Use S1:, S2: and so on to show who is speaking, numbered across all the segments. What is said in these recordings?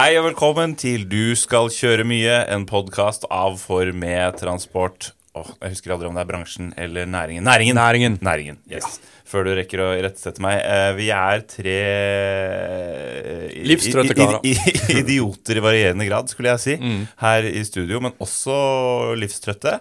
S1: Hei og velkommen til Du skal kjøre mye, en podkast av For med transport. Åh, jeg husker aldri om det er bransjen eller næringen. Næringen!
S2: Næringen.
S1: Næringen, yes. Før du rekker å irettesette meg. Eh, vi er tre eh,
S2: Livstrøtte
S1: i-
S2: karer.
S1: i- Idioter i varierende grad, skulle jeg si, her i studio. Men også livstrøtte.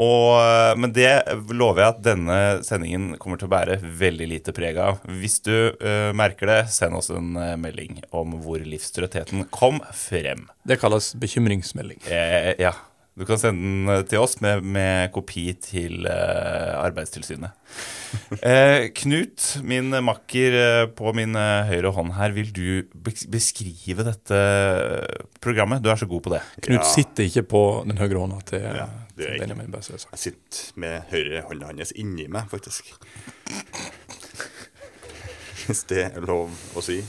S1: Og, eh, men det lover jeg at denne sendingen kommer til å bære veldig lite preg av. Hvis du uh, merker det, send oss en uh, melding om hvor livstrøttheten kom frem.
S2: Det kalles bekymringsmelding.
S1: Eh, ja. Du kan sende den eh, til oss med, med kopi til uh, Arbeidstilsynet. Eh, Knut, min makker på min høyre hånd her, vil du beskrive dette programmet? Du er så god på det.
S2: Knut
S3: Ja.
S2: sitter ikke på den høyre hånda til,
S3: Ja, det
S2: til
S3: ikke.
S2: Benjamin. sagt.
S3: Jeg sitter med høyre hånda hans inni meg, faktisk. Hvis det er lov å si.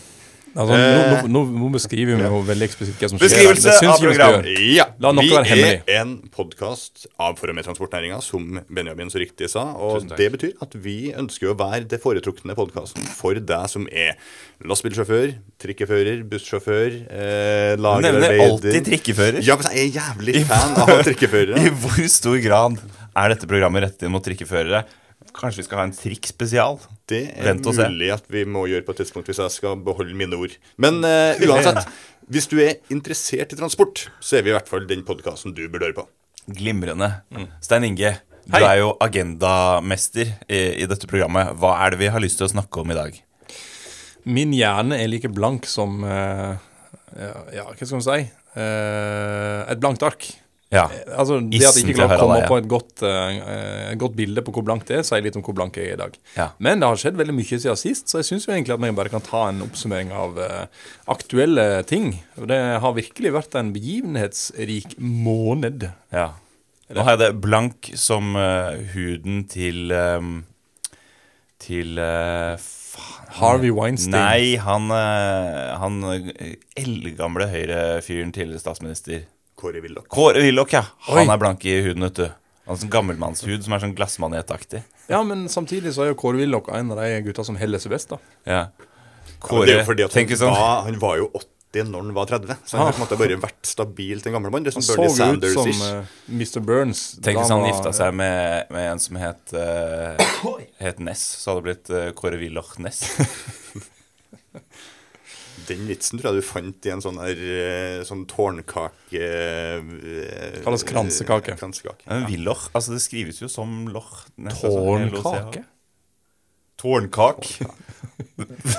S2: Altså, nå, nå, nå beskriver vi jo veldig eksplisitt hva som skjer.
S1: Beskrivelse av
S2: jeg vi
S1: program.
S3: Ja, vi
S2: hemmelig.
S3: er en podkast av For og med transportnæringa, som Benjamin så riktig sa. Og det betyr at vi ønsker å være det foretrukne podkasten for deg som er lastebilsjåfør, trikkefører, bussjåfør, eh,
S1: lagerarbeider nevner alltid trikkefører.
S3: Ja, men jeg er jævlig fan av trikkeførere.
S1: I hvor stor grad er dette programmet rettet inn mot trikkeførere? Kanskje vi skal ha en trikkspesial?
S3: Det er
S1: Vent
S3: mulig at vi må gjøre på et tidspunkt hvis jeg skal beholde mine ord. Men uh, uansett, hvis du er interessert i transport, så er vi i hvert fall den podkasten du burde høre på.
S1: Glimrende. Stein Inge, du er jo agendamester i, i dette programmet. Hva er det vi har lyst til å snakke om i dag?
S2: Min hjerne er like blank som uh, ja, ja, hva skal man si? Uh, et blankt ark.
S1: Ja.
S2: Altså, Det at jeg ikke klarer å komme
S1: opp
S2: på et godt, uh, godt bilde på hvor blankt det er, sier litt om hvor blank jeg er i dag.
S1: Ja.
S2: Men det har skjedd veldig mye siden sist, så jeg syns egentlig at vi bare kan ta en oppsummering av uh, aktuelle ting. Det har virkelig vært en begivenhetsrik måned.
S1: ja. Nå har jeg det blank som uh, huden til um, Til eh, faen
S2: Harvey Weinstein.
S1: Nei, han, uh, han eh, eldgamle Høyre-fyren, tidligere statsminister.
S3: Kåre Willoch.
S1: Kåre Willoch, ja. Han
S2: Oi.
S1: er blank i huden, vet du. Han sånn gammelmannshud som er sånn glassmanetaktig.
S2: Ja, men samtidig så er jo Kåre Willoch en av de gutta som heller seg best, da.
S1: Ja.
S3: Ja, det er jo fordi at han,
S1: sånn
S3: var, han var jo 80 når han var 30, så han har på en måte bare vært stabil til en gammel mann. Det er som Bernie
S2: Sanders-ish. Han
S3: så
S2: ut
S3: som
S2: eh, Mr. Burns.
S1: Tenk hvis han
S2: var-
S1: gifta seg med, med en som het, uh, het Ness, så hadde det blitt uh, Kåre Willoch Ness.
S3: Den vitsen tror jeg du fant i en sånn der eh, sånn tårnkake eh,
S2: Kalles kransekake.
S3: eh, kransekake.
S1: Men Willoch, altså det skrives jo som loch. Altså,
S2: Tårnkake?
S1: Tårnkak.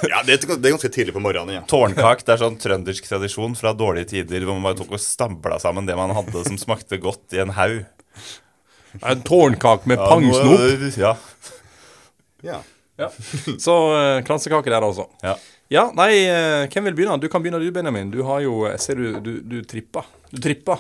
S3: Ja, det er, det er ganske tidlig på morgenen. Ja.
S1: Tårnkak det er sånn trøndersk tradisjon fra dårlige tider hvor man bare tok og stabla sammen det man hadde som smakte godt i en haug.
S2: En tårnkake med
S1: Ja,
S2: pangsnop.
S1: Ja.
S3: ja.
S2: Ja. Så uh, kransekake der, altså.
S1: ja.
S2: Ja, nei, eh, hvem vil begynne? Du kan begynne du, Benjamin. Du har jo Jeg ser du, du, du trippa. Du trippa.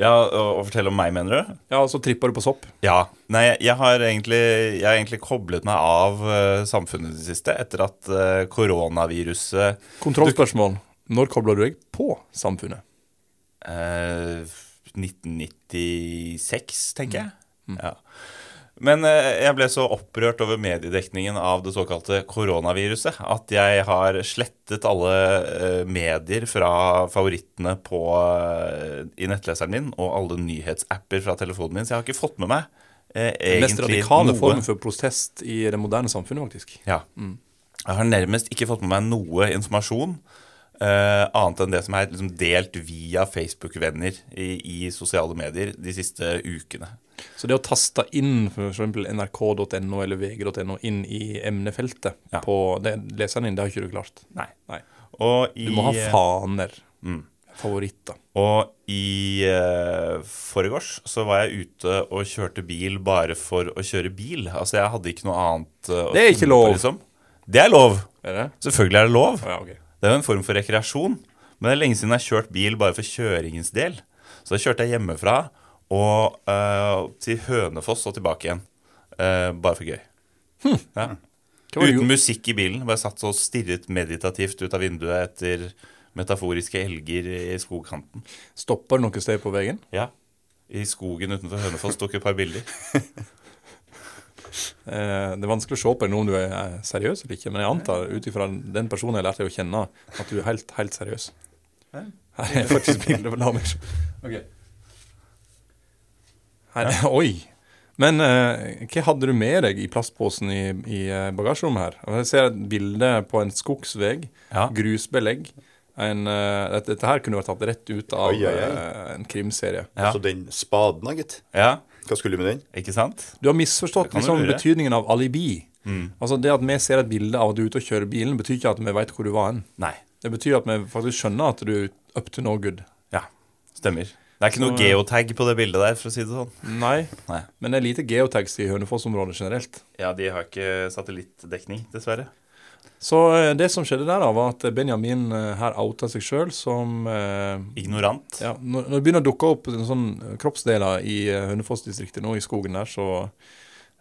S1: ja og, og fortell om meg, mener du?
S2: Ja, og så trippa du på sopp.
S1: Ja. Nei, jeg- har egentlig, jeg har egentlig koblet meg av uh, samfunnet i det siste etter at uh, koronaviruset
S2: Kontrollspørsmål. Når kobla du deg på samfunnet?
S1: Uh, 1996, tenker jeg. Ja. Men eh, jeg ble så opprørt over mediedekningen av det såkalte koronaviruset at jeg har slettet alle eh, medier fra favorittene på, eh, i nettleseren min og alle nyhetsapper fra telefonen min, så jeg har ikke fått med meg eh,
S2: Den mest radikale
S1: noe.
S2: formen for protest i det moderne samfunnet, faktisk.
S1: Ja. Jeg har nærmest ikke fått med meg noe informasjon Uh, annet enn det som er liksom delt via Facebook-venner i, i sosiale medier de siste ukene.
S2: Så det å taste inn f.eks. nrk.no eller vg.no inn i emnefeltet
S1: Ja.
S2: på det, leseren din, det har ikke du klart.
S1: Nei.
S2: Nei.
S1: I,
S2: Du må ha faner.
S1: Mm.
S2: Favoritter.
S1: Og i uh, forgårs så var jeg ute og kjørte bil bare for å kjøre bil. Altså jeg hadde ikke noe annet eh, å
S2: Det er ikke
S1: lov! på, liksom. Det er lov.
S2: Er det?
S1: Selvfølgelig er det lov.
S2: Ja, okay.
S1: Det er jo en form for rekreasjon. Men det er lenge siden jeg har kjørt bil bare for kjøringens del. Så da kjørte jeg hjemmefra og uh, til Hønefoss og tilbake igjen. Uh, bare for gøy.
S2: Hm. Ja.
S1: Uten musikk i bilen. Bare satt og stirret meditativt ut av vinduet etter metaforiske elger i skogkanten.
S2: Stopper du noe sted på veien?
S1: Ja. I skogen utenfor Hønefoss tok et par bilder.
S2: Eh, det er vanskelig å se på deg nå om du er seriøs eller ikke, men jeg antar ut ifra den personen jeg lærte deg å kjenne, at du er helt, helt seriøs. Her er faktisk bildet. La meg se. Ok. Her, Oi! Men eh, hva hadde du med deg i plastposen i, i eh, bagasjerommet her? Jeg ser et bilde på en skogsvegg,
S1: Ja.
S2: grusbelegg. En, uh, dette, dette her kunne vært tatt rett ut av
S3: Oi, oi, oi.
S2: Uh, en krimserie.
S1: Ja.
S3: Så den spaden, da, gitt.
S1: Ja,
S3: Hva skulle du med den?
S1: ikke sant?
S2: Du har misforstått liksom, betydningen av alibi. Altså Det at vi ser et bilde av at du er ute og kjører bilen, betyr ikke at vi vet hvor du var hen.
S1: Nei.
S2: Det betyr at vi faktisk skjønner at du er up to no good.
S1: Ja, stemmer. Det er ikke noe
S2: Så-
S1: geotag på det bildet der, for å si det sånn.
S2: Nei,
S1: Nei.
S2: men det er lite geotags i Hønefoss-området generelt.
S1: Ja, de har ikke satellittdekning, dessverre.
S2: Så eh, det som skjedde der, da, var at Benjamin eh, her outa seg sjøl som eh,
S1: Ignorant.
S2: ja, når, når det begynner å dukke opp en sånn eh, kroppsdeler i eh, Hønefoss-distriktet nå i skogen der, så,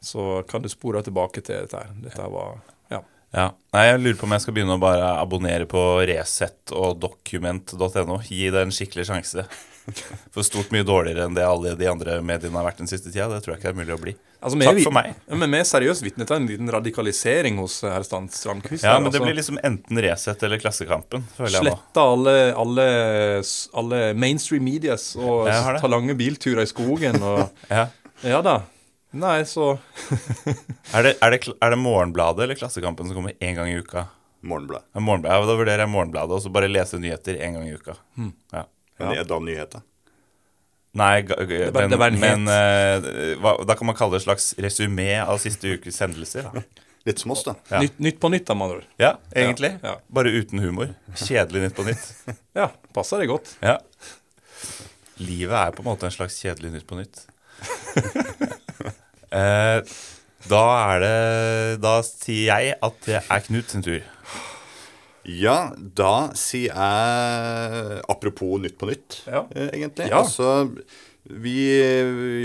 S2: så kan du spore tilbake til dette her. Dette var Ja.
S1: Ja. Nei, jeg lurer på om jeg skal begynne å bare abonnere på Resett og document.no. Gi det en skikkelig sjanse. For stort mye dårligere enn det alle de andre mediene har vært den siste tida. Det tror jeg ikke er mulig å bli.
S2: Altså,
S1: Takk
S2: vi-
S1: for meg.
S2: Ja, men vi er seriøst vitne til en liten radikalisering hos eh, herr Strandquist.
S1: Ja, men det
S2: altså.
S1: blir liksom enten Resett eller Klassekampen, føler jeg nå.
S2: Sletta alle, alle, alle mainstream medias og ta lange bilturer i skogen og
S1: Ja.
S2: Ja da. Nei, så
S1: Er det, er, det, er det Morgenbladet eller Klassekampen som kommer én gang i uka?
S3: Morgenblad.
S1: Ja, Morgenbladet. Ja, da vurderer jeg Morgenbladet, og så bare lese nyheter én gang i uka. Ja.
S3: Men det er da nyheter.
S1: Nei, ga-
S2: var-
S1: men,
S2: det var en
S1: men eh, hva, da kan man kalle det et slags resymé av siste ukes hendelser. Da.
S3: Litt som oss, da.
S1: Ja.
S2: nytt, nytt på nytt, da, med andre ord.
S1: Ja, egentlig.
S2: Ja.
S1: Bare uten humor. Kjedelig Nytt på Nytt.
S2: Ja, passer det godt.
S1: Ja. Livet er på en måte en slags kjedelig Nytt på Nytt. eh, da er det Da sier jeg at det er Knut sin tur.
S3: Ja, da sier jeg Apropos Nytt på Nytt,
S2: Ja.
S3: eh, egentlig.
S2: Ja.
S3: Altså, vi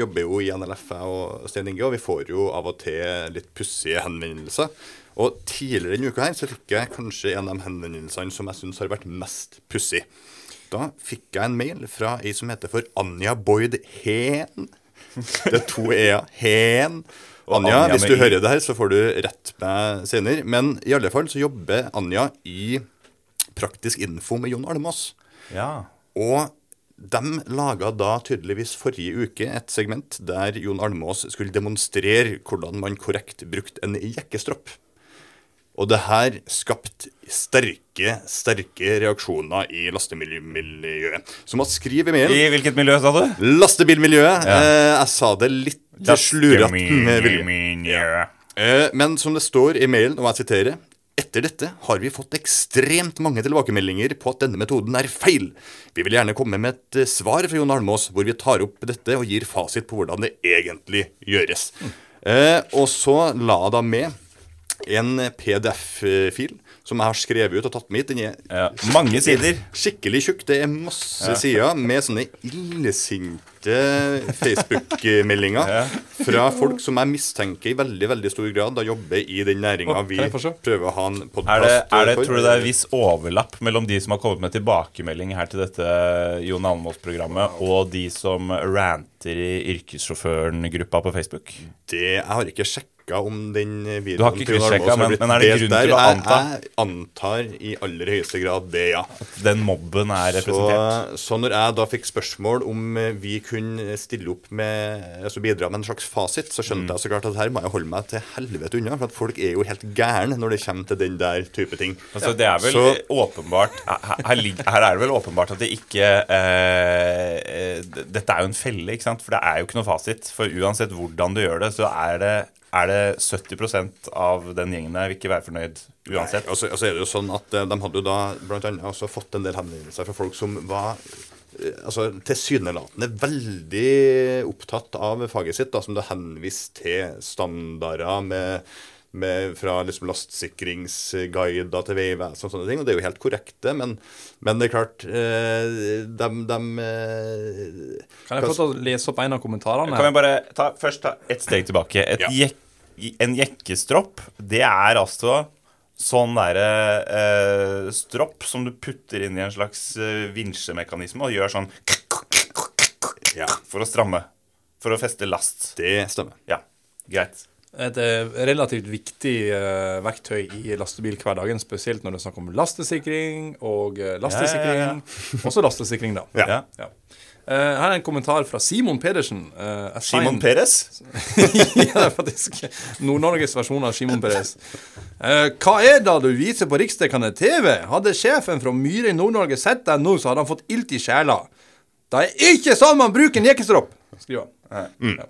S3: jobber jo i NLF, jeg og Stein Inge, og vi får jo av og til litt pussige henvendelser. Og tidligere denne uka her så fikk jeg kanskje en av de henvendelsene som jeg syns har vært mest pussig. Da fikk jeg en mail fra ei som heter for Anja Boyd Heen. Det er to e-er. Heen. Anja,
S1: Anja
S3: hvis du
S1: i.
S3: hører det her, så får du rett meg senere. Men i alle fall så jobber Anja i Praktisk info med Jon Almås.
S1: Ja.
S3: Og de laga da tydeligvis forrige uke et segment der Jon Almås skulle demonstrere hvordan man korrekt brukte en jekkestropp. Og det her skapte sterke, sterke reaksjoner i lastebilmiljøet. Så man skriver i mailen
S1: I hvilket miljø, sa du?
S3: Lastebilmiljøet.
S1: Ja.
S3: Eh, jeg sa det litt slurete med vilje. Eh, men som det står i mailen, og jeg siterer etter dette har vi fått ekstremt mange tilbakemeldinger på at denne metoden er feil. Vi vil gjerne komme med et eh, svar fra Jon Almås hvor vi tar opp dette og gir fasit på hvordan det egentlig gjøres. Eh, og så la jeg da med en PDF-fil som jeg har skrevet ut og tatt med hit. Den er
S1: Ja. Mange sider.
S3: skikkelig tjukk. Det er masse sider med sånne illesinte Facebook-meldinger fra folk som jeg mistenker i veldig veldig stor grad da jobber i den næringa vi prøver å ha en podkast
S1: det, tror du det er viss overlapp mellom de som har kommet med tilbakemelding her til dette Jon Almaas-programmet, og de som ranter i yrkessjåføren-gruppa på Facebook?
S3: Det, jeg har ikke sjekka om den videoen
S1: Du har ikke
S3: Almaas
S1: men- men er det grunn til å anta?
S3: Jeg antar i aller høyeste grad det, ja.
S1: Den mobben er representert.
S3: så når jeg da fikk spørsmål om eh, vi kunne stille opp med altså bidra med en slags fasit, så skjønte jeg så klart at her må jeg holde meg til helvete unna. For at folk er jo helt gærne når det kommer til den der type ting.
S1: Altså, det er vel
S3: Så-
S1: åpenbart her, her, er det vel åpenbart at det ikke eh, eh, Dette er jo en felle, ikke sant? For det er jo ikke noe fasit. For uansett hvordan du gjør det, så er det, er det 70% av den gjengen der vil ikke være fornøyd uansett.
S3: Og så og så er det jo sånn at eh, de hadde jo da blant annet fått en del henvendelser fra folk som var altså tilsynelatende veldig opptatt av faget sitt, da, som det henviser til standarder med, med fra liksom lastsikringsguider til Vegvesenet og sånne ting. Og det er jo helt korrekte, men, men det er klart eh, de, de eh,
S2: Kan jeg få til å lese opp en av kommentarene?
S1: Kan vi bare ta, først ta et steg tilbake? Et
S3: Ja.
S1: jek, en jekkestropp, det er altså sånn derre eh, stropp som du putter inn i en slags eh, vinsjemekanisme og gjør sånn
S3: Ja,
S1: for å stramme. For å feste last.
S3: det stemmer.
S1: Ja, greit.
S2: Et eh, relativt viktig verktøy i lastebilhverdagen, spesielt når det er snakk om lastesikring og lastesikring. Også lastesikring, da.
S3: Ja.
S2: Eh, her er en kommentar fra Simon Pedersen. eh, assign-
S1: Simon Peres?
S2: ja, det er faktisk Nord-Norges versjon av Simon Peres. Eh, hva er det du viser på riksdekkende TV? Hadde sjefen fra Myhre i Nord-Norge sett deg nå, så hadde han fått ilt i sjela. Det er ikke sånn man bruker en jekkestropp, skriver han. Ja.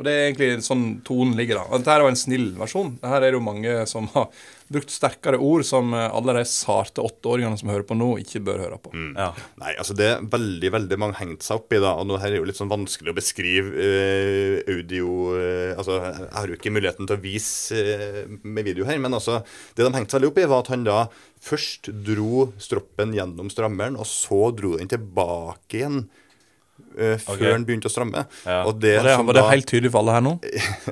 S2: Og det er egentlig sånn tonen ligger da. Og Dette her er jo en snill versjon. Dette er det jo mange som har brukt sterkere ord som eh, alle de sarte åtteåringene som hører på nå, ikke bør høre på.
S1: Ja.
S3: Nei, altså det er veldig veldig mange hengt seg opp i. da, og nå her er jo litt sånn vanskelig å beskrive eh, audio eh, altså Jeg har jo ikke muligheten til å vise eh, med video her, men altså det de hengte seg veldig opp i, var at han da først dro stroppen gjennom strammeren, og så dro den tilbake igjen. Eh, før
S1: okay.
S3: den begynte å stramme.
S1: Ja.
S3: Og det,
S2: Var det, var det
S3: da-
S2: helt tydelig for alle her nå?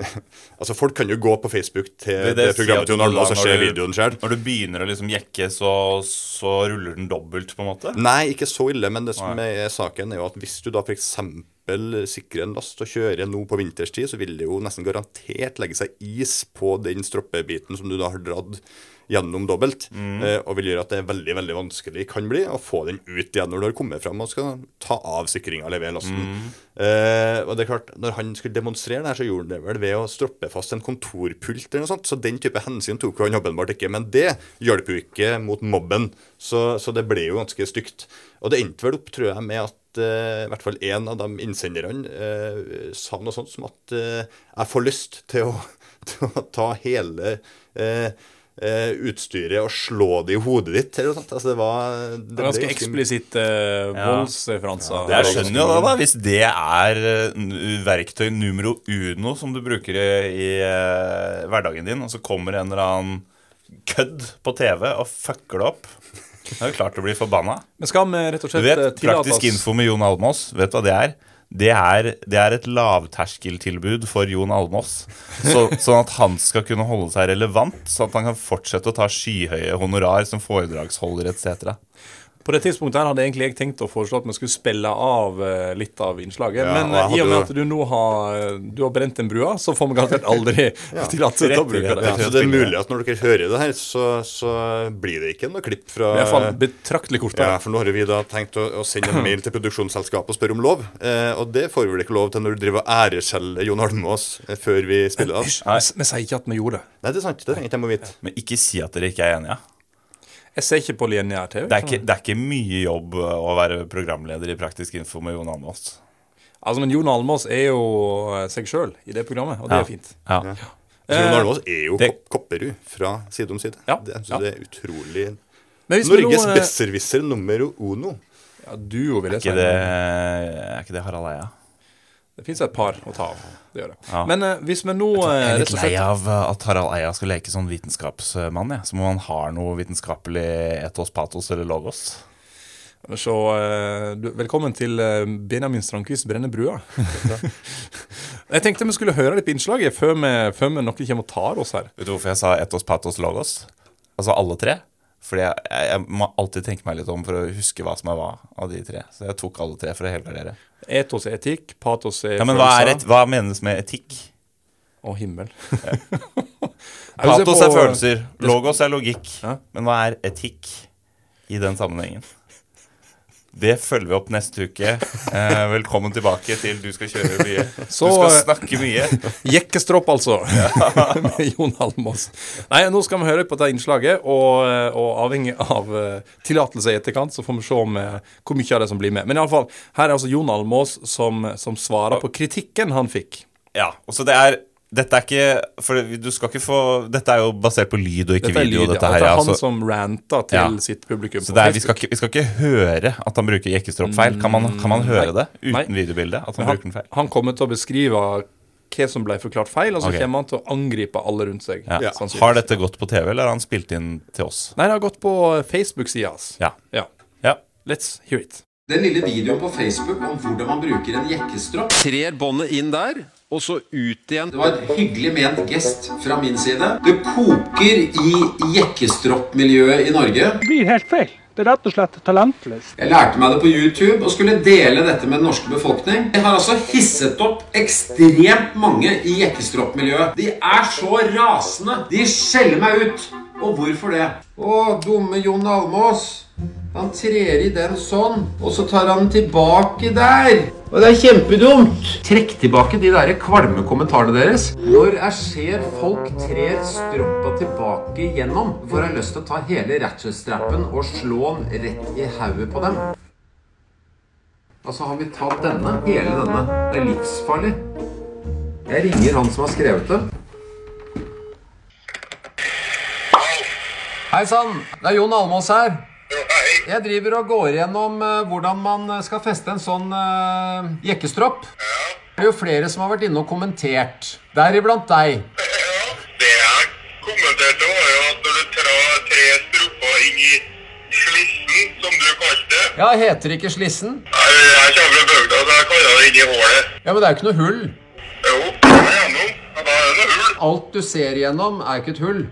S3: Altså Folk kan jo gå på Facebook til det,
S1: det, det
S3: programmet til Arne og se videoen sjøl.
S1: Når du begynner å liksom jekke, så, så ruller den dobbelt, på en måte?
S3: Nei, ikke så ille, men det som
S1: Nei.
S3: er saken, er jo at hvis du da f.eks. sikrer en last og kjører nå på vinterstid, så vil det jo nesten garantert legge seg is på den stroppebiten som du da har dratt gjennom dobbelt, eh, og vil gjøre at det er veldig veldig vanskelig kan bli å få den ut igjen når du har kommet fram og skal ta av sikringa eller levere lasten. Eh, og det er klart, Når han skulle demonstrere det her, så gjorde han det vel ved å stroppe fast en kontorpult eller noe sånt, så den type hensyn tok han åpenbart ikke. Men det hjalp jo ikke mot mobben, så, så det ble jo ganske stygt. Og det endte vel opp, tror jeg, med at eh, i hvert fall én av de innsenderne eh, sa noe sånt som at eh, jeg får lyst til å, til å ta hele eh, utstyret og slå det i hodet ditt, eller noe sånt. Altså, det var det
S2: ganske
S3: ganske-
S2: eksplisitte
S1: Ja.
S2: voldsreferanser.
S1: Jeg skjønner jo det, da. Hvis det er uh, verktøy numero uno som du bruker i, i eh, hverdagen din, og så kommer en eller annen kødd på TV og fucker det opp. Det er jo klart du blir forbanna.
S2: Men skal vi rett og
S1: Du vet,
S2: eh,
S1: Praktisk info med Jon Almås, vet du hva det er? Det er, det er et lavterskeltilbud for Jon Almås. Så, sånn at han skal kunne holde seg relevant, sånn at han kan fortsette å ta skyhøye honorar som foredragsholder etc.
S2: På det tidspunktet her hadde egentlig jeg tenkt å foreslå at vi skulle spille av eh, litt av innslaget.
S3: Ja,
S2: men eh, i og med at du nå har, eh, du har brent den brua, så får vi garantert aldri tillatelse til å bruke det.
S3: Ja, så det er mulig at når dere hører det her, så, så blir det ikke noe klipp fra
S2: I hvert fall betraktelig
S3: ja, for nå har vi da tenkt å, å sende en mail til produksjonsselskapet og spørre om lov. Eh, og det får vi vel ikke lov til når du driver og æreskjeller Jon Almaas før vi spiller av.
S2: Vi vi sier ikke at vi gjorde det.
S3: Nei, det er sant. Det trenger ikke jeg må vite.
S1: Men ikke si at dere ikke er enige.
S2: Jeg ser ikke på lineær TV.
S1: Det er ikke, det er ikke mye jobb uh, å være programleder i Praktisk info med Jon Almaas.
S2: Altså, Men Jon Almaas er jo eh, seg sjøl i det programmet, og det
S1: Ja.
S2: er fint.
S1: Ja.
S3: Ja. Jon Almaas er jo
S1: det-
S3: Kopperud fra Side om side.
S2: Ja,
S3: Det, så
S2: ja.
S3: det er utrolig
S2: Men hvis vi
S3: Norges
S2: nå, eh,
S3: besserwisser nummer uno.
S2: Ja, duo, vil jeg si.
S1: Ikke det, er ikke det Harald Eia?
S2: Det fins et par å ta av. Det gjør det.
S1: Ja.
S2: Men uh, hvis vi nå
S1: Jeg
S2: eh,
S1: er litt lei av uh, at Harald Eia skal leke sånn vitenskapsmann. Ja. Som om han har noe vitenskapelig etos, patos eller logos.
S2: Så uh, du, velkommen til eh, Benjamin Strandquist brenner brua. jeg tenkte vi skulle høre litt på innslaget før, vi, før vi noen kommer og tar oss her.
S1: Vet du hvorfor jeg sa etos, patos, logos? Altså alle tre. Fordi jeg, jeg, må alltid tenke meg litt om for å huske hva som er hva av de tre. Så jeg tok alle tre for å helgardere.
S2: Etos er etikk, patos er
S1: Ja, men hva, er et, hva menes med etikk?
S2: og himmel.
S1: Patos er følelser, logos er logikk. Men hva er etikk i den sammenhengen? Det følger vi opp neste uke. Eh, velkommen tilbake til Du skal kjøre mye.
S2: Så,
S1: du skal
S2: eh,
S1: snakke mye.
S2: Jekkestropp, altså. med Jon Almås. Nei, nå skal vi høre på dette innslaget, og, eh, og avhengig av uh, tillatelse i etterkant, så får vi se om, hvor mye av det som blir med. Men iallfall, her er altså Jon Almås som, som svarer på kritikken han fikk.
S1: Ja, og så det er dette er ikke For du skal ikke få Dette er jo basert på lyd og ikke
S2: Dette
S1: video.
S2: lyd,
S1: dette her,
S2: det er han som ranta til
S1: Ja.
S2: sitt publikum.
S1: så det er, vi, skal ikke, vi skal ikke høre at han bruker jekkestroppfeil. Kan man, kan man høre det uten
S2: Nei.
S1: videobilde? At han
S2: Men
S1: bruker den
S2: han,
S1: feil?
S2: han kommer til å beskrive hva som ble forklart feil, og så
S1: okay.
S2: kommer han til å angripe alle rundt seg.
S1: Ja. Har dette gått på TV, eller har han spilt inn til oss?
S2: Nei, det har gått på Facebook-sida hans.
S1: Ja.
S2: Ja.
S1: ja.
S2: Let's hear it.
S4: Den lille videoen på Facebook om hvordan man bruker en jekkestropp. Trer båndet inn der, og så ut igjen. Det var et hyggelig ment gest fra min side. Det koker i jekkestroppmiljøet i Norge.
S5: Det blir helt feil. Det er rett og slett talentløst.
S4: Jeg lærte meg det på YouTube og skulle dele dette med den norske befolkning. Jeg har altså hisset opp ekstremt mange i jekkestroppmiljøet. De er så rasende. De skjeller meg ut. Og hvorfor det? Å, dumme Jon Almås. Han trer i den sånn, og så tar han den tilbake der. Og det er kjempedumt. Trekk tilbake de der kvalme kommentarene deres. Når jeg ser folk trer stroppa tilbake igjennom, får jeg lyst til å ta hele ratchet-strappen og slå den rett i hodet på dem. Altså, har vi tatt denne? Hele denne? Det er livsfarlig. Jeg ringer han som har skrevet det. Hei sann, det er Jon Almås her. Jeg driver og går gjennom eh, hvordan man skal feste en sånn uh, jekkestropp. Det er jo flere som har vært inne og kommentert, deriblant deg.
S6: Ja, det jeg kommenterte var jo at når du trar tre stropper inn i slissen, som du kalte det
S4: Ja, heter det ikke Slissen?
S6: Nei, jeg kommer fra bygda, så jeg kaller det inn i hålet.
S4: Ja, men det er jo ikke noe hull.
S6: Jo, det er gjennom. Ja, Da er det noe hull.
S4: Alt du ser gjennom, er ikke et hull.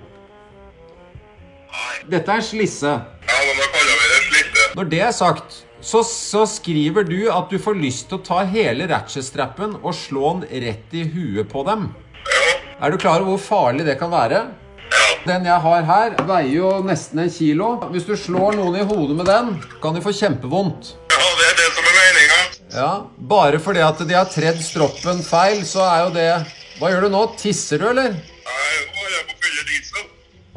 S4: Dette er slisse.
S6: Ja, men da kaller vi det slisse.
S4: Når det er sagt, så, så skriver du at du får lyst til å ta hele ratchet-strappen og slå den rett i huet på dem.
S6: Ja,
S4: Er du klar over hvor farlig det kan være?
S6: ja.
S4: Den jeg har her, veier jo nesten en kilo. Hvis du slår noen i hodet med den, kan de få kjempevondt.
S6: Ja, det er det som er meninga.
S4: Ja, Bare fordi at de har tredd stroppen feil, så er jo det Hva gjør du nå? Tisser du, eller?
S6: Nei, nå er jeg på fulle diesel.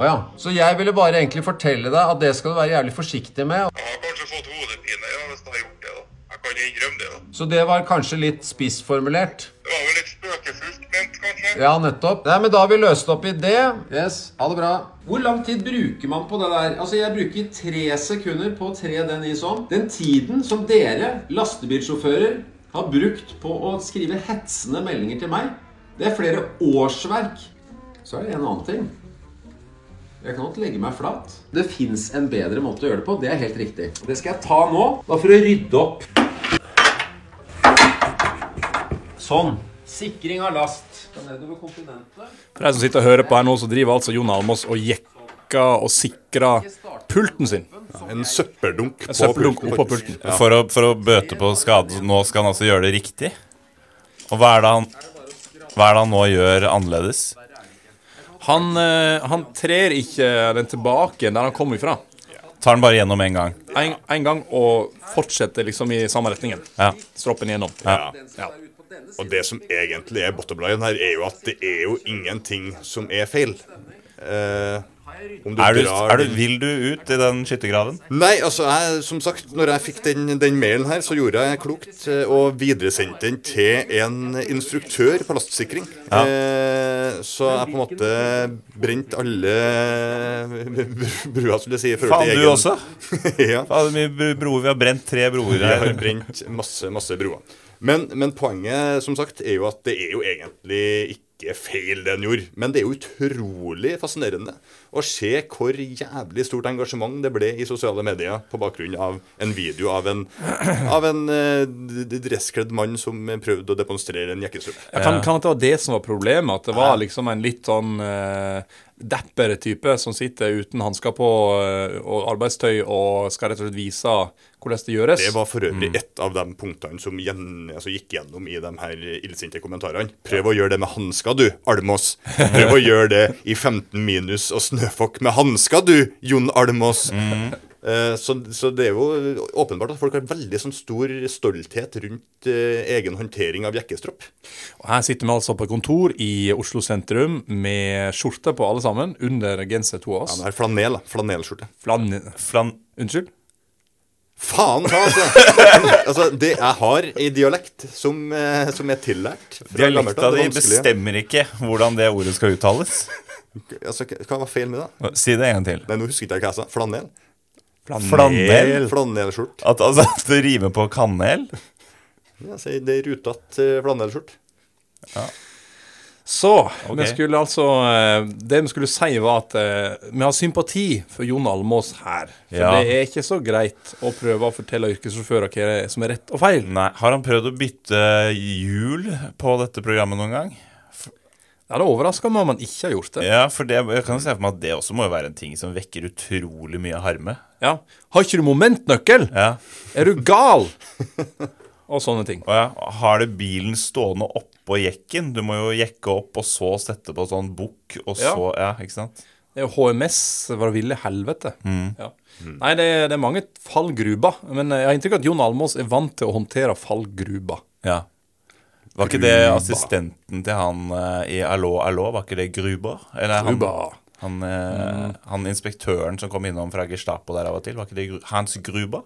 S4: Å ja. Så jeg ville bare egentlig fortelle deg at det skal du være jævlig forsiktig med.
S6: Jeg har kanskje fått hodepine ja, hvis jeg har gjort det, da. Jeg kan innrømme det, da.
S4: Så det var kanskje litt spissformulert.
S6: Det var vel litt spøkefullt ment, kanskje?
S4: Ja, nettopp. Nei, men Da har vi løst opp i det. Yes, ha det bra. Hvor lang tid bruker man på det der? Altså, Jeg bruker tre sekunder på å tre den i sånn. Den tiden som dere, lastebilsjåfører, har brukt på å skrive hetsende meldinger til meg, det er flere årsverk. Så er det en annen ting. Jeg kan godt legge meg flat. Det fins en bedre måte å gjøre det på. Det er helt riktig. Det skal jeg ta nå, da for å rydde opp. Sånn. Sikring av last. Nedover kontinentet.
S2: For deg som sitter og hører på her nå, så driver altså Jon Almås og jekker og sikrer pulten sin.
S3: En søppeldunk
S2: En søppeldunk
S3: pulten,
S2: oppå pulten. Ja.
S1: For å, for å bøte på skade, nå skal han altså gjøre det riktig. Og hva er det han, hva er det han nå gjør annerledes?
S2: Han, eh, han trer ikke den tilbake der han kom ifra.
S1: Tar den bare gjennom en gang.
S2: En, en gang og fortsetter liksom i samme retningen.
S1: Ja.
S2: Stroppen gjennom.
S3: Ja.
S2: Ja.
S3: Og det som egentlig er bottom line her, er jo at det er jo ingenting som er feil. Eh, om
S1: Er du, er du, vil du ut i den skyttergraven?
S3: Nei, altså, jeg, som sagt, når jeg fikk den, den mailen her, så gjorde jeg klokt og videresendte den til en instruktør på lastsikring.
S1: Ja.
S3: Eh, så jeg på en måte brent alle brua, skulle jeg si.
S1: Faen, du også?
S3: ja.
S1: Faen, mye broer. Vi har brent tre broer
S3: Vi har brent masse, masse broer. Men, men poenget som sagt, er jo at det er jo egentlig ikke feil det han gjorde. Men det er jo utrolig fascinerende å se hvor jævlig stort engasjement det ble i sosiale medier på bakgrunn av en video av en, av en eh, dresskledd mann som prøvde å demonstrere en jakkestrup.
S2: Ja, kan, kan det være det som var problemet? At det var liksom en litt sånn eh, dapper type som sitter uten hansker på eh, og arbeidstøy og skal rett og slett vise hvordan det gjøres?
S3: Det var for øvrig et av de punktene som gjen, altså gikk gjennom i de her illsinte kommentarene. Prøv å gjøre det med hansker, du, Almås. Prøv å gjøre det i 15 minus og snøfokk med hansker, du, Jon Almås. Eh, så, så det er jo åpenbart at folk har veldig sånn stor stolthet rundt eh, egen håndtering av jekkestropp.
S2: Og Her sitter vi altså på kontor i Oslo sentrum med skjorte på alle sammen, under genser to av
S3: Ja,
S2: oss.
S3: det er flanel. Flanelskjorte.
S2: Flan...
S1: Flan
S2: Unnskyld?
S3: Faen ta, altså! altså! Det jeg har i dialekt som, eh, som er tillært
S1: Dialekta di bestemmer ikke hvordan det ordet skal uttales.
S3: Altså, hva var feil med det?
S1: Si det en gang til.
S3: Nei, nå husker ikke jeg hva jeg sa. Flanell?
S1: Flanell?
S3: Flanellskjort.
S1: At altså, at det rimer på kanel?
S3: Ja, det er rutete uh, flanellskjort.
S2: Så
S1: okay.
S2: vi skulle altså eh, Det vi skulle si, var at eh, vi har sympati for Jon Almås her. For
S1: Ja.
S2: det er ikke så greit å prøve å fortelle yrkessjåfører hva som er rett og feil.
S1: Nei. Har han prøvd å bytte hjul på dette programmet noen gang?
S2: Det hadde overraska meg om han ikke har gjort det.
S1: Ja, for det, jeg kan se for meg at det også må jo være en ting som vekker utrolig mye harme.
S2: Ja. Har ikke du momentnøkkel?
S1: Ja.
S2: Er du gal? Og sånne ting.
S1: Og ja, har du bilen stående oppå jekken? Du må jo jekke opp og så sette på sånn bukk, og
S2: Ja.
S1: så Ja, ikke sant?
S2: Det er jo HMS, var det ville helvete. Ja. Nei, det er, det er mange fallgruber. Men jeg har inntrykk av at Jon Almås er vant til å håndtere fallgruber.
S1: Ja. Var ikke det assistenten til han uh, i Allo, Allo? Var ikke det Gruber? Eller han, han, uh, mm. han inspektøren som kom innom fra Gestapo der av og til, var ikke det Hans Gruber?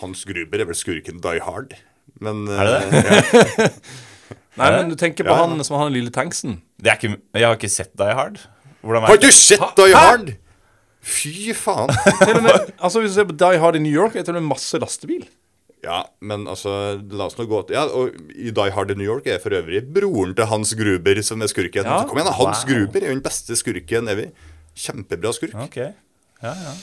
S3: Hans Gruber er vel skurken Die Hard. Men
S1: Er det
S3: eh,
S2: Nei, men du tenker på
S3: Ja, ja.
S2: han som har den lille tanksen.
S1: Det er ikke, jeg har ikke sett Die Hard. Hvordan
S3: Har du
S1: det?
S3: sett Die Hard? Fy faen.
S2: Til og med, altså Hvis du ser på Die Hard i New York, er det til og med masse lastebil.
S3: Ja, men altså, la oss nå gå til Ja, og i Die Hard i New York er for øvrig broren til Hans Gruber som er skurken.
S2: Ja,
S3: Så kom igjen, da, Hans
S1: wow.
S3: Gruber er jo den beste skurken evig. Kjempebra skurk.
S1: Ok. Ja, ja.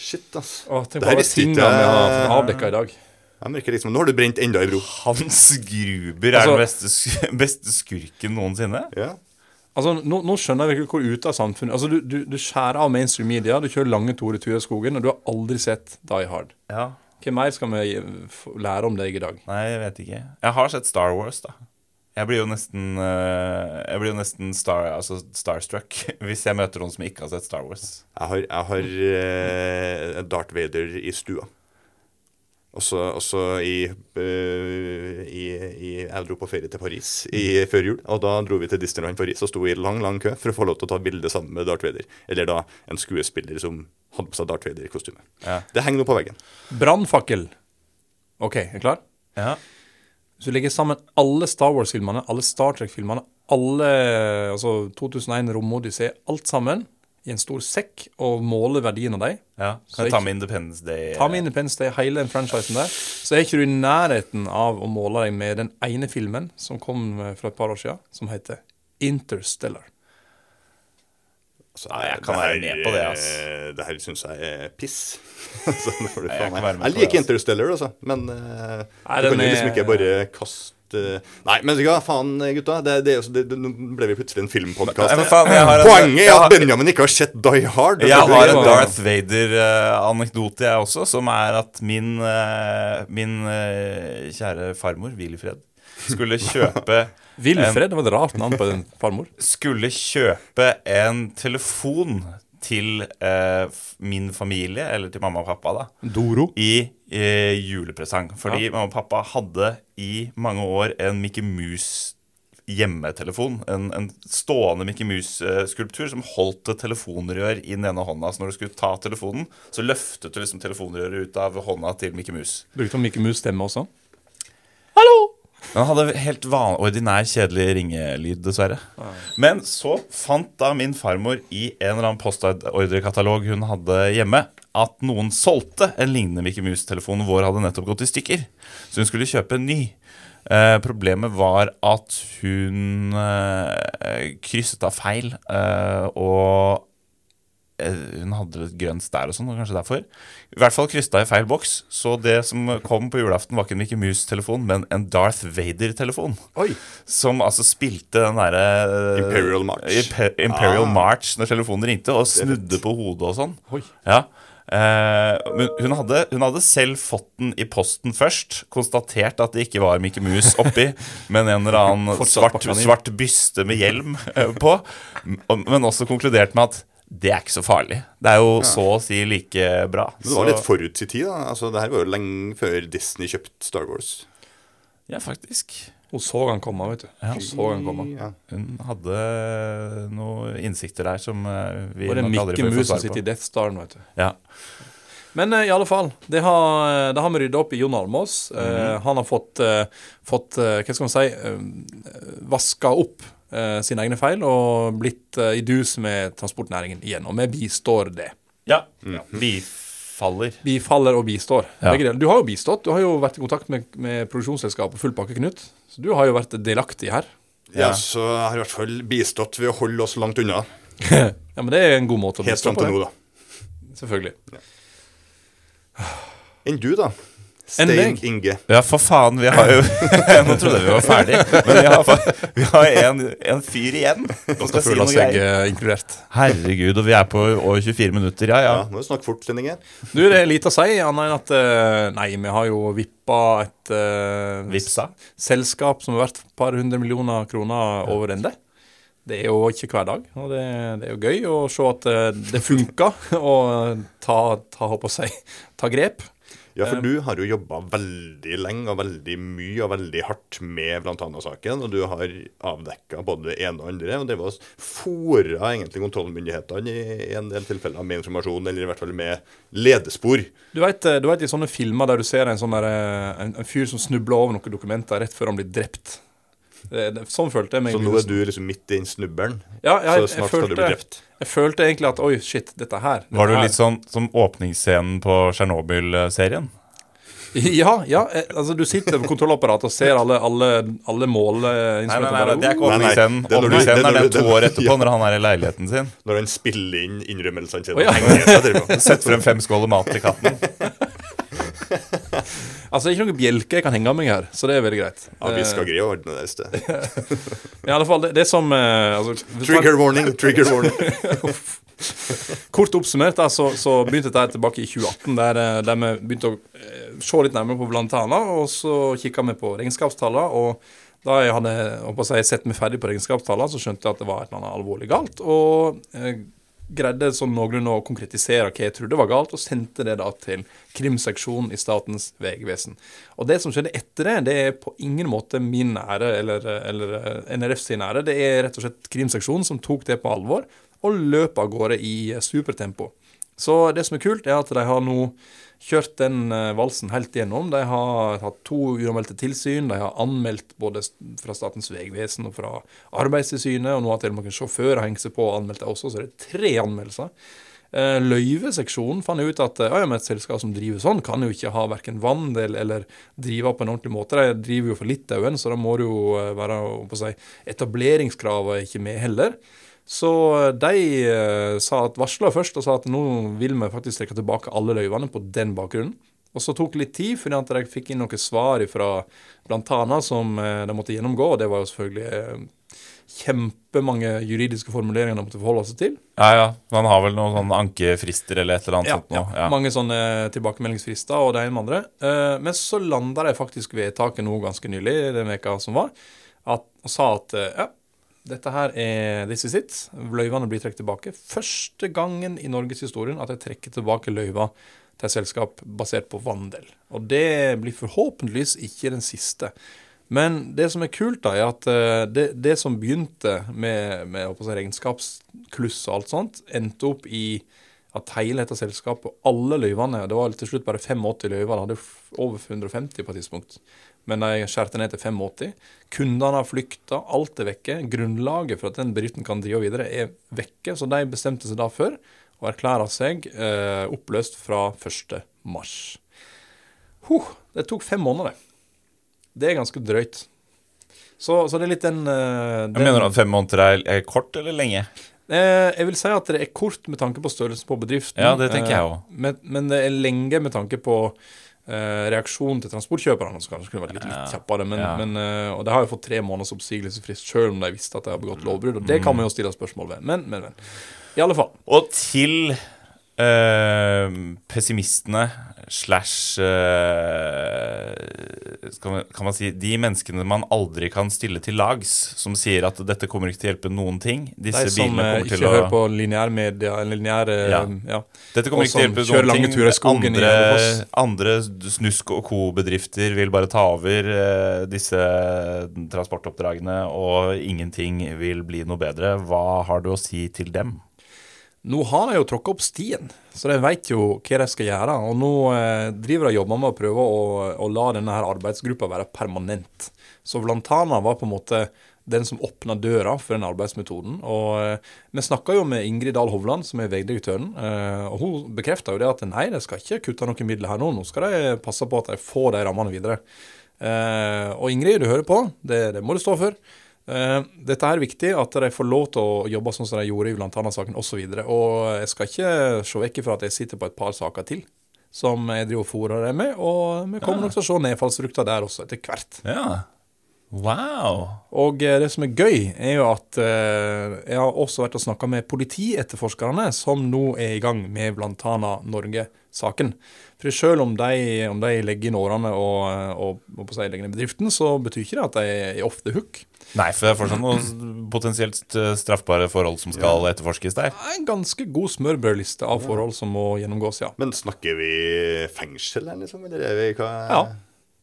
S3: Shit, ass.
S2: Å, tenk
S3: Det
S2: på
S3: her
S2: alle
S3: visste ikke
S2: tingene vi har
S3: jeg.
S2: avdekka i dag.
S3: Jeg merker liksom, Nå har du brent enda ei bro.
S1: Hans Gruber er
S2: Altså-
S1: den beste, beste skurken noensinne.
S3: Ja.
S2: Altså, nå, nå skjønner jeg virkelig hvor ute av samfunnet Altså, du, du, du skjærer av mainstream media, du kjører lange Tore i skogen, og du har aldri sett Die Hard.
S1: Ja.
S2: Hva mer skal vi lære om deg i dag?
S1: Nei, jeg vet ikke. Jeg har sett Star Wars, da. Jeg blir jo nesten eh, Jeg blir jo nesten star, altså starstruck hvis jeg møter noen som ikke har sett Star Wars.
S3: Jeg har, jeg har eh, Darth Vader i stua. Også, også i, eh, i, i Jeg dro på ferie til Paris i, før jul. Og da dro vi til Disneyland Paris og sto i lang lang kø for å få lov til å ta bilde sammen med Darth Vader. Eller da en skuespiller som hadde på seg Darth Vader-kostyme.
S1: Ja.
S3: Det henger nå på veggen.
S2: Brannfakkel. OK, er du klar?
S1: Ja.
S2: Hvis du legger sammen alle Star Wars-filmene, alle Star Trek-filmene, alle altså 2001 Romodyssé, alt sammen i en stor sekk og måler verdien av dem
S1: ja. Kan jeg ta med Independence Day?
S2: Ta med Independence Day, hele den franchisen der, så er ikke du i nærheten av å måle deg med den ene filmen som kom Fra for et par år siden, som heter Interstellar.
S3: Altså,
S1: Ja, jeg kan være med på det, Altså.
S3: eh, Det her syns jeg er piss. Så får du
S1: jeg
S3: jeg liker. Interstellar, altså. Men eh,
S2: Nei,
S3: du kan jo liksom ikke bare kaste Nei, men ja, faen, gutta. Det, det, det, det, nå ble vi plutselig en filmpodkast. Poenget er at Benjamin ikke har sett Die Hard.
S1: Jeg har en Darth Vader-anekdote, jeg også, som er at min, eh, min eh, kjære farmor, hvil i fred, skulle kjøpe
S2: Vilfred? det var et rart navn på en farmor.
S1: skulle kjøpe en telefon til eh, min familie, eller til mamma og pappa, da,
S2: Doro.
S1: i eh, julepresang. Fordi mamma og pappa hadde i mange år en Mickey Mouse hjemmetelefon. En, en stående Mickey Mouse-skulptur som holdt et telefonrør i den ene hånda. Så når du skulle ta telefonen, så løftet du liksom telefonrøret ut av hånda til Mickey Mouse.
S2: Brukte han Mickey Mouse stemme også?
S1: Men han hadde helt van ordinær, kjedelig ringelyd, dessverre. Men så fant da min farmor i en eller annen postordrekatalog hun hadde hjemme, at noen solgte en lignende Mickey Mouse-telefon. Vår hadde nettopp gått i stykker, så hun skulle kjøpe en ny. Eh, problemet var at hun eh, krysset av feil, eh, og hun hadde litt grønt stær og sånn, og kanskje derfor. I hvert fall krysta i feil boks, så det som kom på julaften, var ikke en Mickey Mouse-telefon, men en Darth Vader-telefon. Som altså spilte den derre eh,
S3: Imperial March.
S1: Imper Imperial
S3: Ah.
S1: March når telefonen ringte, og snudde på hodet og sånn. Ja. Eh, men hun hadde, hun hadde selv fått den i posten først. Konstatert at det ikke var Mickey Mouse oppi, men en eller annen svart, svart byste med hjelm eh, på. Men også konkludert med at det er ikke så farlig. Det er jo så å si like bra.
S3: Men det var
S1: Så-
S3: litt forut sin tid. da Altså, det her var jo lenge før Disney kjøpte Star Wars.
S1: Ja, faktisk.
S2: Hun så han komme, vet du. Hun så han komme.
S3: Ja.
S1: Hun hadde noen innsikter der som eh, vi
S2: Og det er
S1: nok aldri
S2: Mikke
S1: bør få
S2: Mus som sitter i Death Star vet du.
S1: Ja.
S2: Men uh, i alle fall, det har, det har vi rydda opp i Jon Almås. -hmm.
S1: uh,
S2: han har fått, uh, fått eh, hva skal man si, uh, vaska opp eh, sine egne feil og blitt eh, i dus med transportnæringen igjen. Og vi bistår det.
S1: ja. Bifaller.
S2: Bifaller og bistår.
S1: Ja.
S2: Begge deler. Du har jo bistått. Du har jo vært i kontakt med, med produksjonsselskapet Full pakke Knut. Så du har jo vært delaktig her.
S3: Ja, så jeg har i hvert fall bistått ved å holde oss langt unna.
S2: ja, men det er en god måte å
S3: Helt
S2: bistå
S3: fram
S2: på.
S3: til nå, da.
S2: Selvfølgelig.
S3: Enn du, da? Stein Inge.
S1: Ja, for faen, vi har jo Nå trodde jeg vi var ferdig, men vi har, vi har en, en fyr igjen Nå skal si
S2: Føler
S1: noe
S2: seg
S1: greier.
S2: eh, inkludert.
S1: Herregud, og vi er på over 24 minutter. Ja, ja.
S3: Ja, må du fort, her.
S2: Du, det er lite å si, annet enn at eh, Nei, vi har jo vippa et uh,
S1: Vipsa.
S2: selskap som er verdt et par hundre millioner kroner over ende. Det er jo ikke hver dag, og det, det er jo gøy å se at eh, det funker å ta, ta, håper å si, ta grep.
S3: Ja, for du har jo jobba veldig lenge og veldig mye og veldig hardt med bl.a. saken, og du har avdekka både det ene og andre. Og det var fora egentlig kontrollmyndighetene i, en del tilfeller med informasjon, eller i hvert fall med ledespor.
S2: Du vet, eh, du vet i sånne filmer der du ser en sånn der, eh, en, en fyr som snubler over noen dokumenter rett før han blir drept. Sånn følte jeg meg.
S3: Så nå er du liksom midt i den snubbelen.
S2: ja, jeg,
S3: så snart skal du bli drept.
S2: jeg følte egentlig at oi, shit, dette her dette
S1: Var du litt sånn som åpningsscenen på Tsjernobyl-serien?
S2: Ja, ja. eh, Altså, du sitter på kontrollapparatet og ser alle, alle, alle mål eh,
S1: Nei, nei, nei, det er ikke åpningsscenen. Åpningsscenen
S3: er
S1: den to år etterpå,
S3: ja.
S1: når han er i leiligheten sin.
S3: Når han spiller inn innrømmelsene sine.
S2: Oh, ja.
S3: og henger seg etterpå.
S1: Sett frem fem skåler mat til katten.
S2: Altså, det er ikke noen bjelke jeg kan henge av meg her, så det er veldig greit.
S3: Ja, vi skal
S2: Eh,
S3: greie å ordne det i sted.
S2: I alle fall, det, det som eh, altså,
S3: Trigger warning, trigger warning.
S2: Kort oppsummert da, så, så begynte dette tilbake i 2018, der, eh, der vi begynte å se litt nærmere på blant og så kikka vi på regnskapstallene. og da jeg hadde jeg sett meg ferdig på regnskapstallene, så skjønte jeg at det var et eller annet alvorlig galt. Og greide sånn noenlunde å konkretisere hva jeg trodde var galt, og sendte det da til krimseksjonen i Statens vegvesen. Og det som skjedde etter det, det er på ingen måte min ære eller, eller eh, NRF sin ære. Det er rett og slett krimseksjonen som tok det på alvor, og løp av gårde i supertempo. Så det som er kult, er at de har nå kjørt den eh, valsen helt igjennom. De har hatt to uanmeldte tilsyn. De har anmeldt både fra Statens vegvesen og fra Arbeidstilsynet. Og nå har til og med noen sjåfører hengt seg på og anmeldt det også, så det er tre anmeldelser. Eh, Løyveseksjonen fant ut at eh, ja, et selskap som driver sånn, kan jo ikke ha verken vandel eller drive på en ordentlig måte. De driver jo for Litauen, så da må det jo være si, etableringskravet ikke med heller. Så de eh, sa at varsla først og sa at nå vil vi faktisk trekke tilbake alle løyvene på den bakgrunnen. Og så tok det litt tid, fordi at de fikk inn noen svar fra bl.a. som eh, de måtte gjennomgå, og det var jo selvfølgelig eh, kjempemange juridiske formuleringer de måtte forholde seg til.
S1: Ja, ja. Man har vel noen sånne ankefrister eller et eller annet
S2: Ja,
S1: sånt nå.
S2: ja, mange sånne tilbakemeldingsfrister og det ene med andre. Men så landa de faktisk vedtaket nå ganske nylig, den veka som var, at, og sa at ja, dette her er this is it. Løyvene blir trukket tilbake. Første gangen i norgeshistorien at de trekker tilbake løyver til et selskap basert på vandel. Og det blir forhåpentligvis ikke den siste. Men det som er kult, da, er at eh, det, det som begynte med, med regnskapskluss og alt sånt, endte opp i at hele dette selskapet alle løyvene Det var til slutt bare 85 løyver. De hadde over 150 på et tidspunkt. Men de skjærte ned til 85. Kundene har flykta, alt er vekke. Grunnlaget for at den bedriften kan drive videre, er vekke. Så de bestemte seg da for å erklære seg eh, oppløst fra 1. mars. Huh, det tok fem måneder, det. Det er ganske drøyt. Så, så det er litt den, den
S1: Jeg mener du at fem måneder er, er kort eller lenge?
S2: Eh, jeg vil si at det er kort med tanke på størrelsen på bedriften.
S1: Ja, det tenker jeg
S2: Eh,
S1: også.
S2: Men, men det er lenge med tanke på eh, reaksjonen til transportkjøperne, som kanskje kunne vært litt, litt kjappere. Men,
S1: Ja.
S2: men, og de har jo fått tre måneders oppsigelsesfrist selv om de visste at de har begått lovbrudd. Og det kan man jo stille spørsmål ved. Men, men, men. I alle fall.
S1: Og til øh, pessimistene slash eh, Kan man si de menneskene man aldri kan stille til lags, som sier at dette kommer ikke til å hjelpe noen ting. Disse
S2: De som eh,
S1: kommer
S2: ikke
S1: til å
S2: hører på lineærmedia, lineære
S1: Ja.
S2: ja.
S1: Dette kommer
S2: og
S1: ikke til å hjelpe noen
S2: lange
S1: ting.
S2: i skogen i
S1: Andre,
S2: Hønefoss.
S1: andre snusk- og co-bedrifter vil bare ta over eh, disse transportoppdragene, og ingenting vil bli noe bedre. Hva har du å si til dem?
S2: Nå har jeg jo tråkka opp stien, så de vet jo hva de skal gjøre. Og nå eh, driver de og jobber med å prøve å, å la denne her arbeidsgruppa være permanent. Så Vlantana var på en måte den som åpna døra for den arbeidsmetoden. Og eh, vi snakka jo med Ingrid Dahl Hovland, som er vegdirektøren, eh, og hun bekrefta jo det at nei, de skal ikke kutte noen midler her nå. Nå skal de passe på at de får de rammene videre. Eh, og Ingrid, du hører på, det, det må du stå for. Eh, dette er viktig, at de får lov til å jobbe sånn som de gjorde i bl.a. saken osv. Og, og jeg skal ikke se vekk fra at jeg sitter på et par saker til. som jeg driver og fôrer dem med. Og vi kommer nok til å se nedfallsfrukta der også etter hvert.
S1: Ja. Wow.
S2: Og eh, det som er gøy, er jo at eh, jeg har også vært og snakka med politietterforskerne, som nå er i gang med bl.a. Norge-saken. For selv om de, om de legger inn årene og, og, og på å legger ned bedriften, så betyr ikke det at de er off the hook.
S1: Nei, for det er fortsatt noen potensielt eh, straffbare forhold som skal etterforskes der.
S2: Er en ganske god smørbrødliste av forhold som må gjennomgås, ja.
S3: Men snakker vi fengsel, her, liksom? Eller er vi hva
S2: Ja.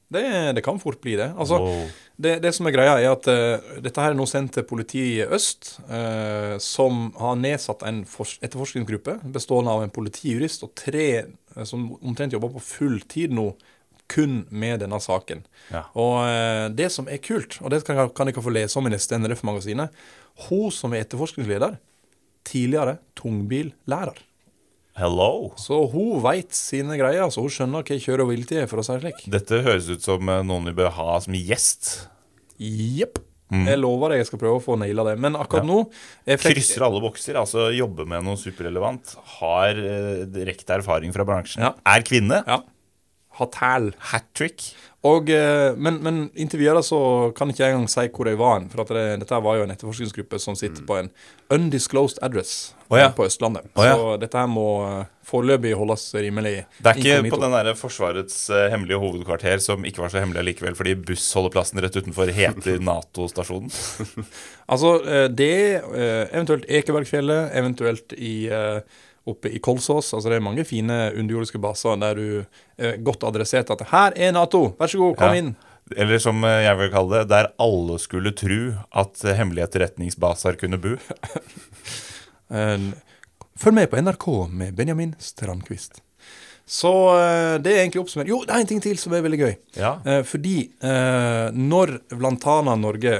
S2: Det, det kan fort bli det. Altså,
S1: Wow.
S2: det, det som er greia, er at uh, dette her er nå sendt til politiet i øst, uh, som har nedsatt en etterforskningsgruppe bestående av en politijurist og tre uh, som omtrent jobber på full tid nå, kun med denne saken.
S1: Ja.
S2: Og det som er kult, og det kan, kan dere få lese om i neste NRF-magasinet, hun som er etterforskningsleder, tidligere tungbillærer.
S1: Hello.
S2: Så hun veit sine greier, altså hun skjønner hva kjør og vilt er, for å si det slik.
S1: Dette høres ut som eh, noen vi bør ha som gjest.
S2: Jepp. Jeg lover deg jeg skal prøve å få naila det. Men akkurat nå jeg fikk,
S1: Krysser alle bokser, altså jobber med noe superrelevant. Har eh, direkte erfaring fra bransjen.
S2: Ja.
S1: Er kvinne.
S2: Ja. Har tæl.
S1: Hat trick.
S2: Og, eh, men, men inntil videre så kan ikke jeg engang si hvor jeg var. hen, For det, dette var jo en etterforskningsgruppe som sitter på en undisclosed address
S1: oh, ja.
S2: på Østlandet.
S1: Oh, ja.
S2: Så dette her må eh, foreløpig holdes rimelig
S1: Det er ikke
S2: inkognito.
S1: på den der Forsvarets eh, hemmelige hovedkvarter, som ikke var så hemmelig likevel, fordi bussholdeplassen rett utenfor heter Nato-stasjonen.
S2: Altså, det eventuelt Ekebergfjellet, eventuelt i oppe i Kolsås. Altså Det er mange fine underjordiske baser der du eh, godt adresserte at 'her er Nato, vær så god, kom
S1: Ja.
S2: inn'.
S1: Eller som eh, jeg vil kalle det, der alle skulle tro at eh, hemmelige etterretningsbaser kunne bo.
S2: Eh, Følg med på NRK med Benjamin Strandquist. Så det er egentlig oppsummert. Jo, det er en ting til som er veldig gøy.
S1: Ja.
S2: Fordi når Vlantana Norge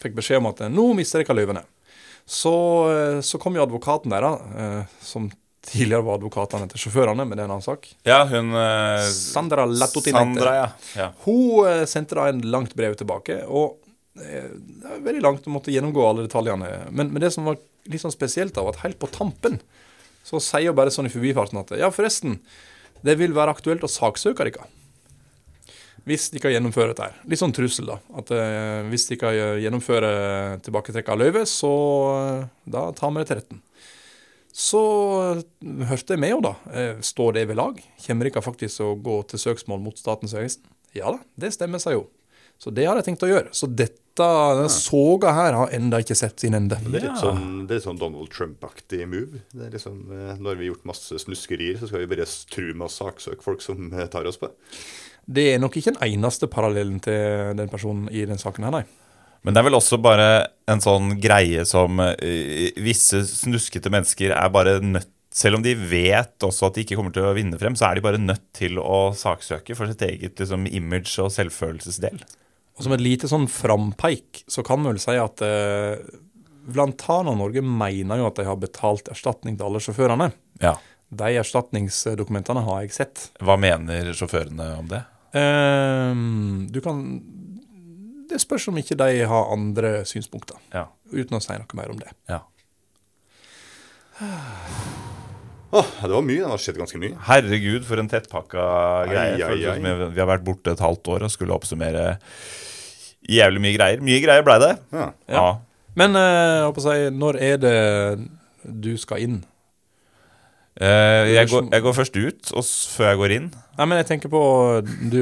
S2: fikk beskjed om at nå mister dere løyvene, så, så kom jo advokaten der, eh, som tidligere var advokatene til sjåførene, men det er en annen sak.
S1: Ja, hun eh,
S2: Sandra Latotinente.
S1: Sandra, ja. ja.
S2: Hun eh, sendte da en langt brev tilbake, og eh, det er veldig langt å måtte gjennomgå alle detaljene. Men, men det som var litt sånn spesielt, da, var at helt på tampen så sier hun bare sånn i forbifarten at ja, forresten, det vil være aktuelt å saksøke dere. Hvis de kan gjennomføre dette her. Litt sånn trussel, da. At eh, hvis de kan gjennomføre tilbaketrekk av løyve, så eh, da tar vi det til retten. Så eh, hørte jeg med henne, da. Eh, står det ved lag? Kommer dere faktisk å gå til søksmål mot Statens vegvesen? Ja da, det stemmer seg jo. Så det har jeg tenkt å gjøre. Så dette, denne soga her har enda ikke sett sin ende.
S3: Det er litt sånn, det er litt sånn Donald Trump-aktig move. Det er liksom, Når vi har gjort masse snuskerier, så skal vi bare true med å saksøke folk som tar oss på.
S2: Det er nok ikke den eneste parallellen til den personen i den saken her, nei.
S1: Men det er vel også bare en sånn greie som eh, visse snuskete mennesker er bare nødt Selv om de vet også at de ikke kommer til å vinne frem, så er de bare nødt til å saksøke for sitt eget liksom, image og selvfølelsesdel.
S2: Og som et lite sånn frampeik, så kan vi vel si at eh, Lantana Norge mener jo at de har betalt erstatning til alle sjåførene.
S1: Ja.
S2: De erstatningsdokumentene har jeg sett.
S1: Hva mener sjåførene om det?
S2: Ehm, du kan Det spørs om ikke de har andre synspunkter,
S1: Ja.
S2: uten å si noe mer om det.
S1: ja.
S3: Oh, det var mye. Det har skjedd ganske mye.
S1: Herregud, for en tettpakka greie.
S3: Ai, ai, ai.
S1: Vi har vært borte et halvt år og skulle oppsummere jævlig mye greier. Mye greier blei det.
S3: Ja.
S1: Ja.
S2: Men uh, jeg håper å si, når er det du skal inn?
S1: Eh, jeg, går, jeg går først ut, og før jeg går inn.
S2: Nei, men jeg tenker på du,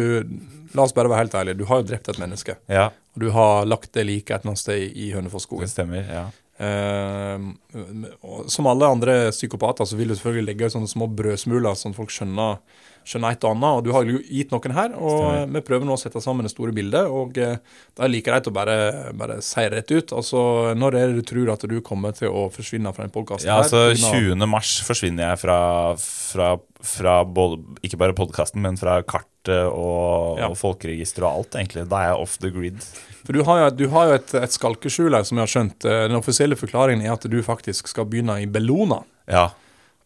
S2: La oss bare være helt ærlige. Du har jo drept et menneske.
S1: Ja,
S2: Og du har lagt det like et eller annet sted i Hønefoss-skogen.
S1: det stemmer. ja
S2: Eh, som alle andre psykopater så vil du selvfølgelig legge ut sånne små brødsmuler, sånn folk skjønner, et og Anna, Og du har jo gitt noen her, og
S1: Stemmer.
S2: vi prøver nå å sette sammen det store bildet. Og eh, det er like greit å bare, bare si rett ut. Altså, når er det du tror at du kommer til å forsvinne fra den podkasten
S1: Ja, altså
S2: her? på grunn av-
S1: 20. mars forsvinner jeg fra, fra, fra både, ikke bare podkasten, men fra kartet og,
S2: Ja.
S1: og folkeregisteret og alt, egentlig. Da er jeg off the grid.
S2: For du har jo, du har jo et, et skalkeskjul her, som jeg har skjønt. Eh, Den offisielle forklaringen er at du faktisk skal begynne i Bellona.
S1: Ja,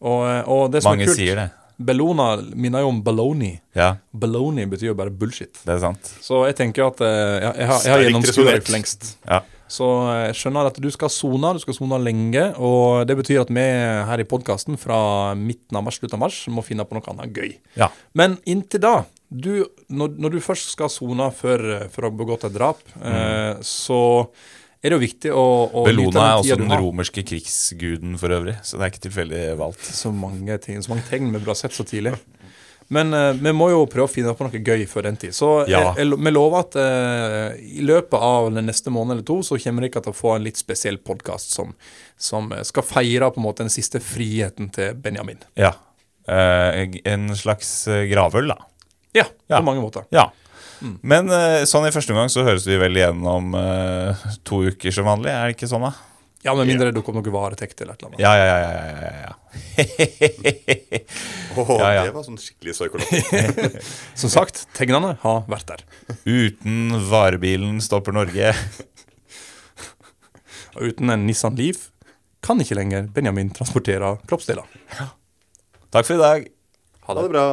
S2: Og, og det som
S1: mange
S2: kult,
S1: sier det.
S2: Bellona minner jo om baloney.
S1: Ja,
S2: Baloney betyr jo bare bullshit.
S1: det er sant.
S2: Så jeg tenker at eh, ja, jeg har, jeg har gjennomskua for lengst.
S1: Ja.
S2: Så jeg skjønner at du skal sone, du skal sone lenge. Og det betyr at vi her i podkasten fra midten av mars, slutten av mars, må finne på noe annet gøy.
S1: Ja.
S2: Men inntil da, du, når, når du først skal sone for, for å ha begått et drap, eh, så er det jo viktig å, å
S1: Bellona er også den romerske krigsguden for øvrig, så det er ikke tilfeldig valgt.
S2: Så mange ting, så mange tegn vi burde ha sett så tidlig. Men uh, vi må jo prøve å finne på noe gøy før den tid. Så
S1: Ja.
S2: jeg, jeg, vi lover at uh, i løpet av den neste måned eller to så kommer dere til å få en litt spesiell podkast som, som eh, skal feire på en måte den siste friheten til Benjamin.
S1: Ja. Uh, en slags eh, gravøl, da.
S2: Ja,
S1: Ja.
S2: på mange måter.
S1: Ja. Men eh, sånn i første omgang så høres vi vel igjennom uh, to uker som vanlig, er det ikke sånn, da?
S2: Ja, Med mindre det dukker opp noe varetekt eller et eller annet.
S1: Ja, ja, ja. ja, ja, ja, ja.
S3: Åh,
S1: Ja, ja.
S3: Det var sånn skikkelig psykolog.
S2: Som sagt, tegnene har vært der.
S1: Uten varebilen stopper Norge.
S2: Og uten en Nissan Leaf kan ikke lenger Benjamin transportere kroppsdeler.
S1: Takk for i dag.
S3: Ha det bra.